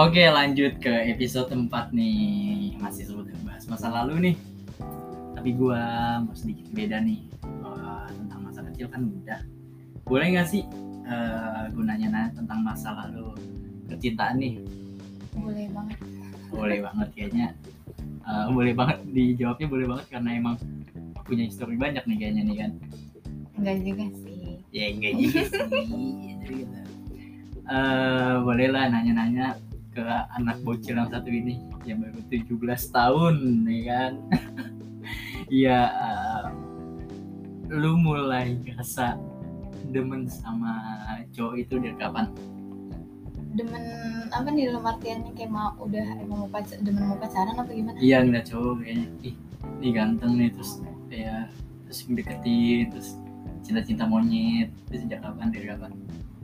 Oke lanjut ke episode 4 nih. Masih sebut bahas masa lalu nih. Tapi gua mau sedikit beda nih Wah, Tentang masa kecil kan udah. Boleh gak sih uh, gunanya nanya tentang masa lalu percintaan nih? Boleh banget. Boleh banget kayaknya. Uh, Boleh banget dijawabnya boleh banget karena emang punya histori banyak nih kayaknya nih kan. Enggak juga sih. Ya enggak juga sih. Jadi gitu. Eh, boleh lah nanya-nanya ke anak bocil yang satu ini yang baru 17 tahun ya kan Iya eh, lu mulai ngerasa demen sama cowok itu dari kapan? demen apa nih dalam artiannya kayak mau udah emang mau pacar demen mau pacaran apa gimana Iya ngeliat cowok kayaknya ih ini ganteng nih terus ya terus deketin terus cinta-cinta monyet itu sejak kapan dari kapan?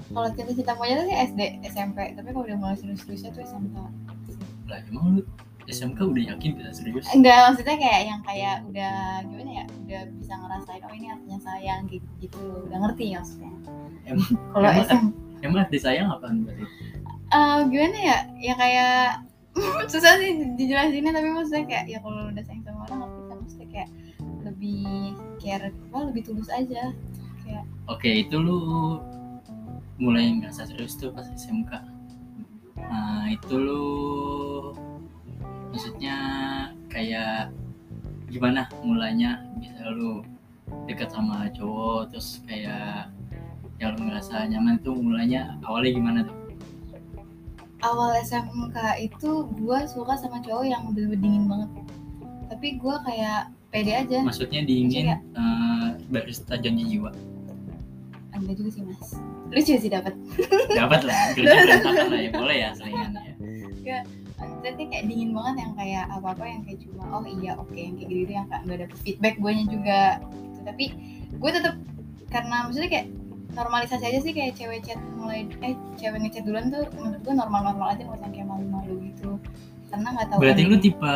Kalau cinta cinta monyet sih SD SMP tapi kalau udah mulai serius seriusnya tuh SMK Lah emang lu SMK udah yakin bisa serius? enggak maksudnya kayak yang kayak udah gimana ya udah bisa ngerasain oh ini artinya sayang gitu gitu. Udah ngerti ya maksudnya. Emang kalau Emang- SM emang arti sayang apaan berarti? Eh, gimana ya ya kayak susah sih dijelasinnya tapi maksudnya kayak ya kalau udah sayang sama orang ngerti kan maksudnya kayak lebih care apa lebih tulus aja. Kayak Oke, itu lu mulai ngerasa serius tuh pas SMK. Nah, itu lu maksudnya kayak gimana mulanya bisa lu dekat sama cowok terus kayak yang lu ngerasa nyaman tuh mulanya awalnya gimana tuh? awal SMK itu gue suka sama cowok yang bener-bener dingin banget tapi gue kayak pede aja Maksudnya dingin Maksudnya- eh, barista janji jiwa. Enggak juga sih mas. Lucu sih dapat. Dapat lah, kerja lah ya, boleh ya selingan ya. jadi kayak dingin banget yang kayak apa apa yang kayak cuma oh iya oke yang kayak gitu yang kayak nggak dapet feedback gue juga. Gitu tapi gue tetap karena maksudnya kayak normalisasi aja sih kayak cewek chat mulai eh cewek ngechat duluan tuh menurut gue normal normal aja nggak usah kayak malu malu gitu. Karena nggak tahu Berarti ada- lu tipe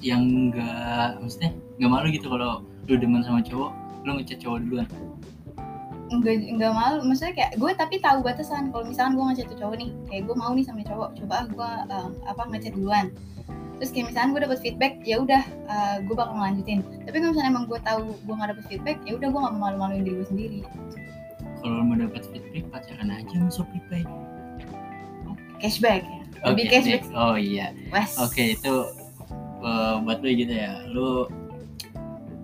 yang enggak maksudnya nggak malu gitu kalau lu demen sama cowok, lu ngechat cowok duluan. Enggak enggak malu. Maksudnya kayak gue tapi tahu batasan. Kalau misalkan gue ngechat tuh cowok nih kayak gue mau nih sama cowok coba ah gue eh, apa ngechat duluan. Terus kayak misalkan gue dapet feedback ya udah eh, gue bakal ngelanjutin. Tapi kalau misalnya emang gue tahu gue nggak dapet feedback ya udah gue nggak mau malu-maluin diri gue sendiri. Kalau mau dapat feedback pacaran aja masuk Shopee cashback ya? Lebih Oke, cashback. Oh iya. Oke, itu eh, buat lu gitu ya. Lu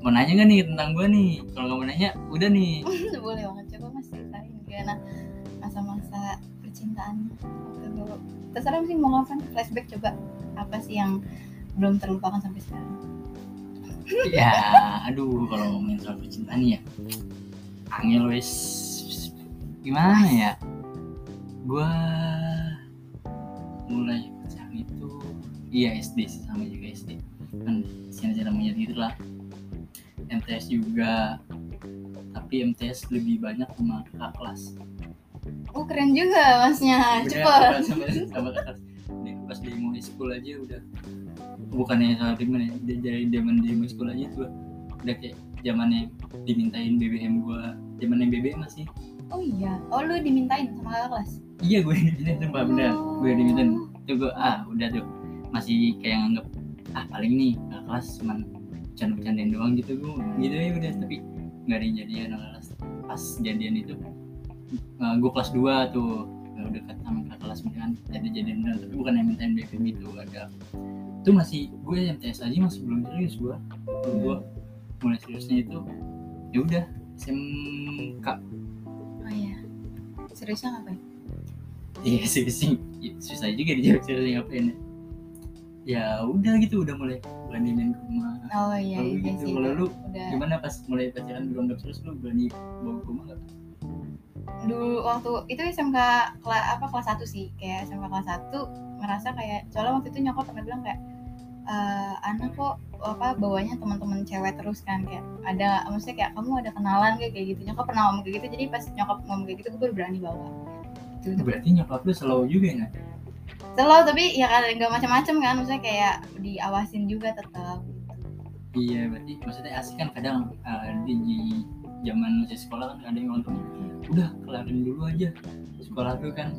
mau nanya gak nih tentang gua nih? Kalau nggak mau nanya, udah nih. boleh banget coba mas ceritain gimana masa-masa percintaan waktu dulu terserah sih mau ngapain flashback coba apa sih yang belum terlupakan sampai sekarang ya, aduh kalau ngomongin soal percintaan ya. Angel wes gimana ya? Gua mulai pacaran itu iya SD sih sama juga SD kan cinta-cinta monyet gitu lah MTS juga. Tapi MTS lebih banyak sama kakak kelas. Oh keren juga masnya. Udah, cepet. sama sama kakak pas di mulai school aja udah. Bukannya salah gimana ya dia dari zaman di school aja tuh. Udah kayak zamannya dimintain BBM gua. Zamannya BBM masih. Oh iya. Oh lu dimintain sama kakak kelas? Iya gue dimintain bener. Oh. gue dimintain. Tuh gue ah udah tuh. Masih kayak nganggep ah paling nih kakak kelas cuman bercanda-bercandain doang gitu gue gitu ya udah tapi nggak ada yang jadian pas jadian itu gue kelas 2 tuh udah dekat sama kakak kelas kan jadi jadian beneran tapi bukan yang mintain BBM itu ada. Itu masih gue MTS aja masih belum serius gue gue mulai seriusnya itu ya udah SMK oh iya. Seriusnya ngapain? Iya sih sih susah juga dijawab serius ngapain ya. Ya udah gitu udah mulai berani main ke rumah. Oh iya iya gitu, sih kalau lu udah. gimana pas mulai pacaran belum serius lu berani bawa ke rumah gak? dulu waktu itu SMK kelas apa kelas 1 sih. Kayak SMK kelas 1 ngerasa kayak soalnya waktu itu nyokap pernah bilang kayak eh anak kok apa bawanya teman-teman cewek terus kan? Kayak ada maksudnya kayak kamu ada kenalan kayak kayak gitu. Nyokap pernah ngomong kayak gitu. Jadi pas nyokap ngomong kayak gitu gue baru berani bawa. Itu itu Berarti nyokap lu selalu juga ya? selalu tapi ya kan nggak macam-macam kan. Maksudnya kayak diawasin juga tetap Iya berarti maksudnya asik kan kadang uh, di zaman masih sekolah kan ada yang nonton udah kelarin dulu aja sekolah tuh kan.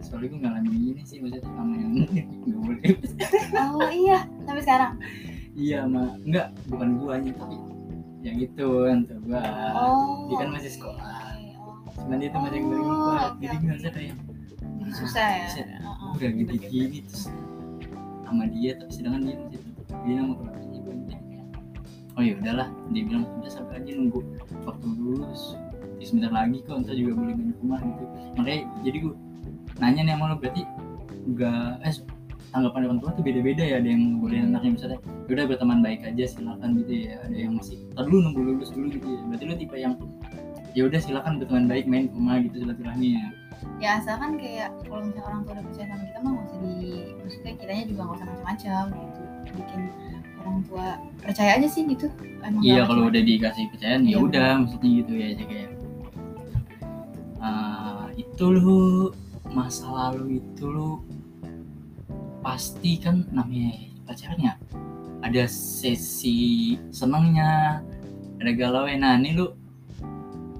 Soalnya gue ngalamin ini sih maksudnya sama yang nggak boleh. Oh iya sampai sekarang? Iya ma enggak bukan guanya tapi yang itu untuk gua. Oh dia kan masih sekolah. Oh, cuman dia tuh masih yang Oh, kuat oke, jadi gue kayak jadi susah ya? Heeh. udah gede gini terus sama dia tapi sedangkan dia masih dia gue jadi kayak oh ya udahlah. Dia bilang udah sabar aja nunggu waktu lulus. Terus sebentar lagi kok ntar juga boleh main ke rumah gitu. Makanya jadi gue nanya nih sama lo berarti enggak eh tanggapan orang tua tuh beda-beda ya? Ada yang boleh anaknya misalnya "Ya udah berteman baik aja silakan gitu ya. Ada yang masih tar dulu nunggu lulus dulu gitu ya. Berarti lo tipe yang ya udah silakan berteman baik main ke rumah gitu silaturahmi ya. Ya asalkan kayak kalau misalnya orang tua udah percaya sama kita mah nggak usah di maksudnya kitanya juga nggak usah macam-macam gitu. Bikin orang tua percaya aja sih gitu. Emang Iya kalau udah dikasih kepercayaan ya Iya, udah maksudnya gitu ya aja kayak. Ah, itu lu masa lalu itu lu pasti kan namanya pacarnya ada sesi senangnya ada galau nah ini lu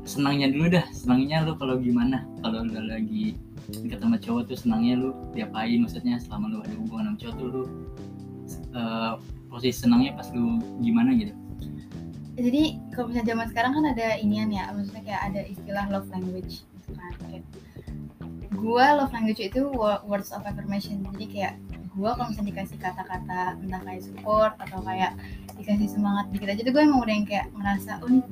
senangnya dulu dah senangnya lu kalau gimana? Kalau lu lagi deket sama cowok tuh senangnya lu diapain? Maksudnya selama lu ada hubungan sama cowok tuh lu eh, posisi senangnya pas lu gimana gitu? Jadi kalau misalnya zaman sekarang kan ada inian ya maksudnya kayak ada istilah love language gitu kan kayak gua love language itu wo- words of affirmation. Jadi kayak gua kalau misalnya dikasih kata-kata entah kayak support atau kayak dikasih semangat dikit aja tuh gue emang udah yang kayak ngerasa oh nih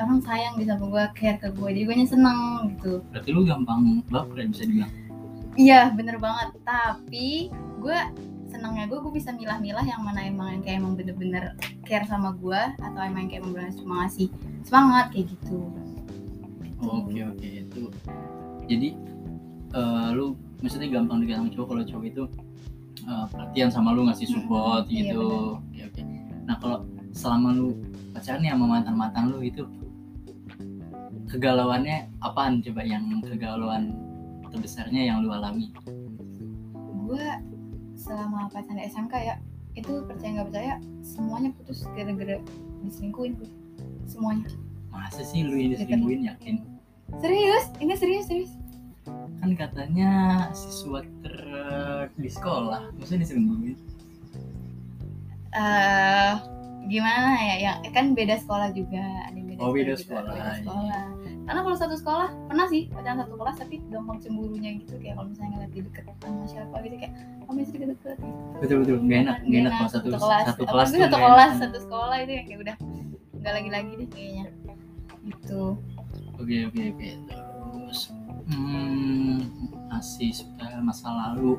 orang sayang di sama gue care ke gue jadi gue seneng gitu. Berarti lu gampang baper ya bisa dibilang? Iya bener banget. Tapi gue senangnya gue gue bisa milah-milah yang mana emang yang kayak emang bener-bener care sama gue atau emang yang kayak emang bener cuma ngasih semangat kayak gitu. oke oke itu. Jadi eh, lu maksudnya gampang dikasih sama cowok kalau cowok itu eh, perhatian sama lu ngasih support Mm-mm, iya, gitu. oke oke. Nah kalau selama lu pacaran nih sama mantan mantan lu itu kegalauannya apaan? Coba yang kegalauan terbesarnya yang lu alami. Gue selama pacaran SMK ya itu percaya nggak percaya semuanya putus gara-gara diselingkuhin gue semuanya. Masa sih lu yang diselingkuhin yakin? Serius? Ini serius serius. Kan katanya siswa ter di sekolah maksudnya diselingkuhin. Eh gimana ya? Yang kan beda sekolah juga. Ada beda Oh, beda juga, sekolah, beda iya. sekolah. Karena kalau satu sekolah pernah sih pacaran satu kelas tapi gampang cemburunya gitu kayak kalau misalnya ngeliat dia deket sama siapa gitu kayak kamu masih deket-deket gitu. betul betul gak enak gak enak kalau satu kelas satu kelas satu nggak kelas enak. satu sekolah itu yang kayak udah nggak lagi-lagi deh kayaknya gitu Oke oke oke terus hmm, masih seputar masa lalu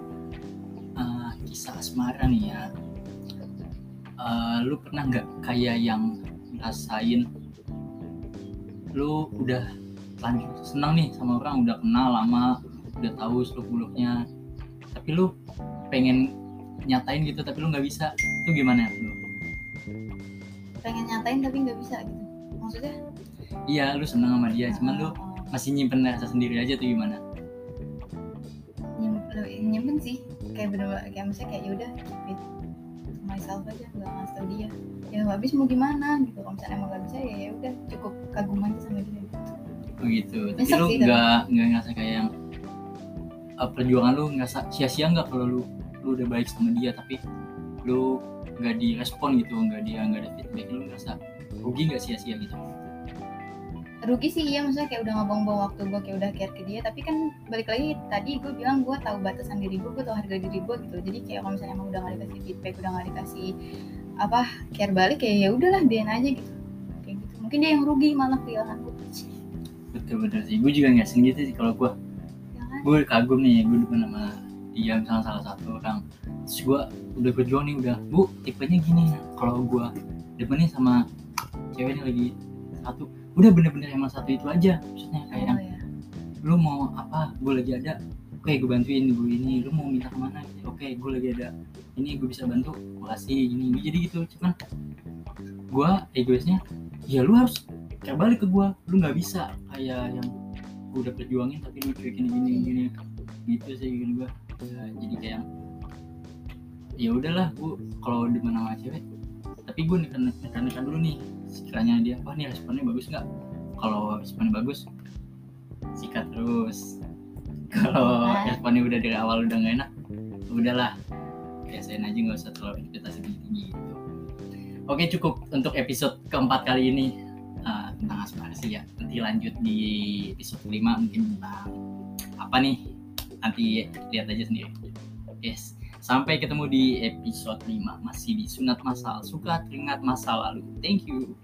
Ah, kisah asmara nih ya. Ah, lu pernah nggak kayak yang ngerasain lu udah lanjut senang nih sama orang udah kenal lama udah tahu seluk beluknya tapi lu pengen nyatain gitu tapi lu nggak bisa. Itu gimana lu? pengen nyatain tapi nggak bisa gitu. Maksudnya? Iya lu senang sama dia cuman lu oh, masih nyimpen rasa sendiri aja tuh gimana? nyim- lebih nyimpen sih. Kayak bener kayak misalnya kayak yaudah keep it myself aja nggak ngasih dia. Ya habis mau gimana gitu. Kalau misalnya emang nggak bisa ya ya udah cukup kagum aja sama dia gitu. Oh gitu. Tapi Nyesek lu nggak nggak ngerasa kayak yang uh, perjuangan lu nggak sa- sia-sia nggak kalau lu lu udah baik sama dia tapi lu nggak direspon gitu nggak dia nggak ada feedback lu ngerasa rugi nggak sia-sia gitu rugi sih iya maksudnya kayak udah ngobong-bong waktu gue kayak udah care ke dia. Tapi kan balik lagi tadi gue bilang gue tahu batasan diri gue gue tahu harga diri gue gitu. Jadi kayak kalau misalnya emang udah gak dikasih feedback udah gak dikasih apa care balik ya ya udahlah biarin aja gitu. Kayak gitu. Mungkin dia yang rugi malah kehilangan gue betul betul sih. Gue juga nggak gitu sih kalau gue gue kagum nih gue depan sama dia misalnya salah satu orang. Terus gue udah berjuang nih udah. Bu tipenya gini. Kalau gue depannya sama cewek ini lagi satu udah bener-bener emang satu itu aja maksudnya kayak yang oh, ya. lu mau apa gue lagi ada oke gue bantuin gue ini lu mau minta ke mana oke gue lagi ada ini gue bisa bantu gue kasih ini, ini jadi gitu cuman gue egoisnya ya lu harus kayak balik ke gue lu nggak bisa kayak yang gue udah perjuangin tapi lu cuekin gini gini gitu sih gitu gue ya, jadi kayak ya udahlah gue kalau di mana sama cewek tapi gue nekan nekan dulu nih sekiranya dia wah nih responnya bagus nggak? Kalau responnya bagus sikat terus. Kalau Nah. responnya udah dari awal udah nggak enak udahlah. Biasain aja nggak usah terlalu ekspektasi tinggi gitu. Oke cukup untuk episode keempat kali ini uh, tentang aspirasi ya. Nanti lanjut di episode kelima mungkin tentang apa nih? Nanti lihat aja sendiri. Yes sampai ketemu di episode 5 masih di sunat masal. Suka teringat masa lalu. Thank you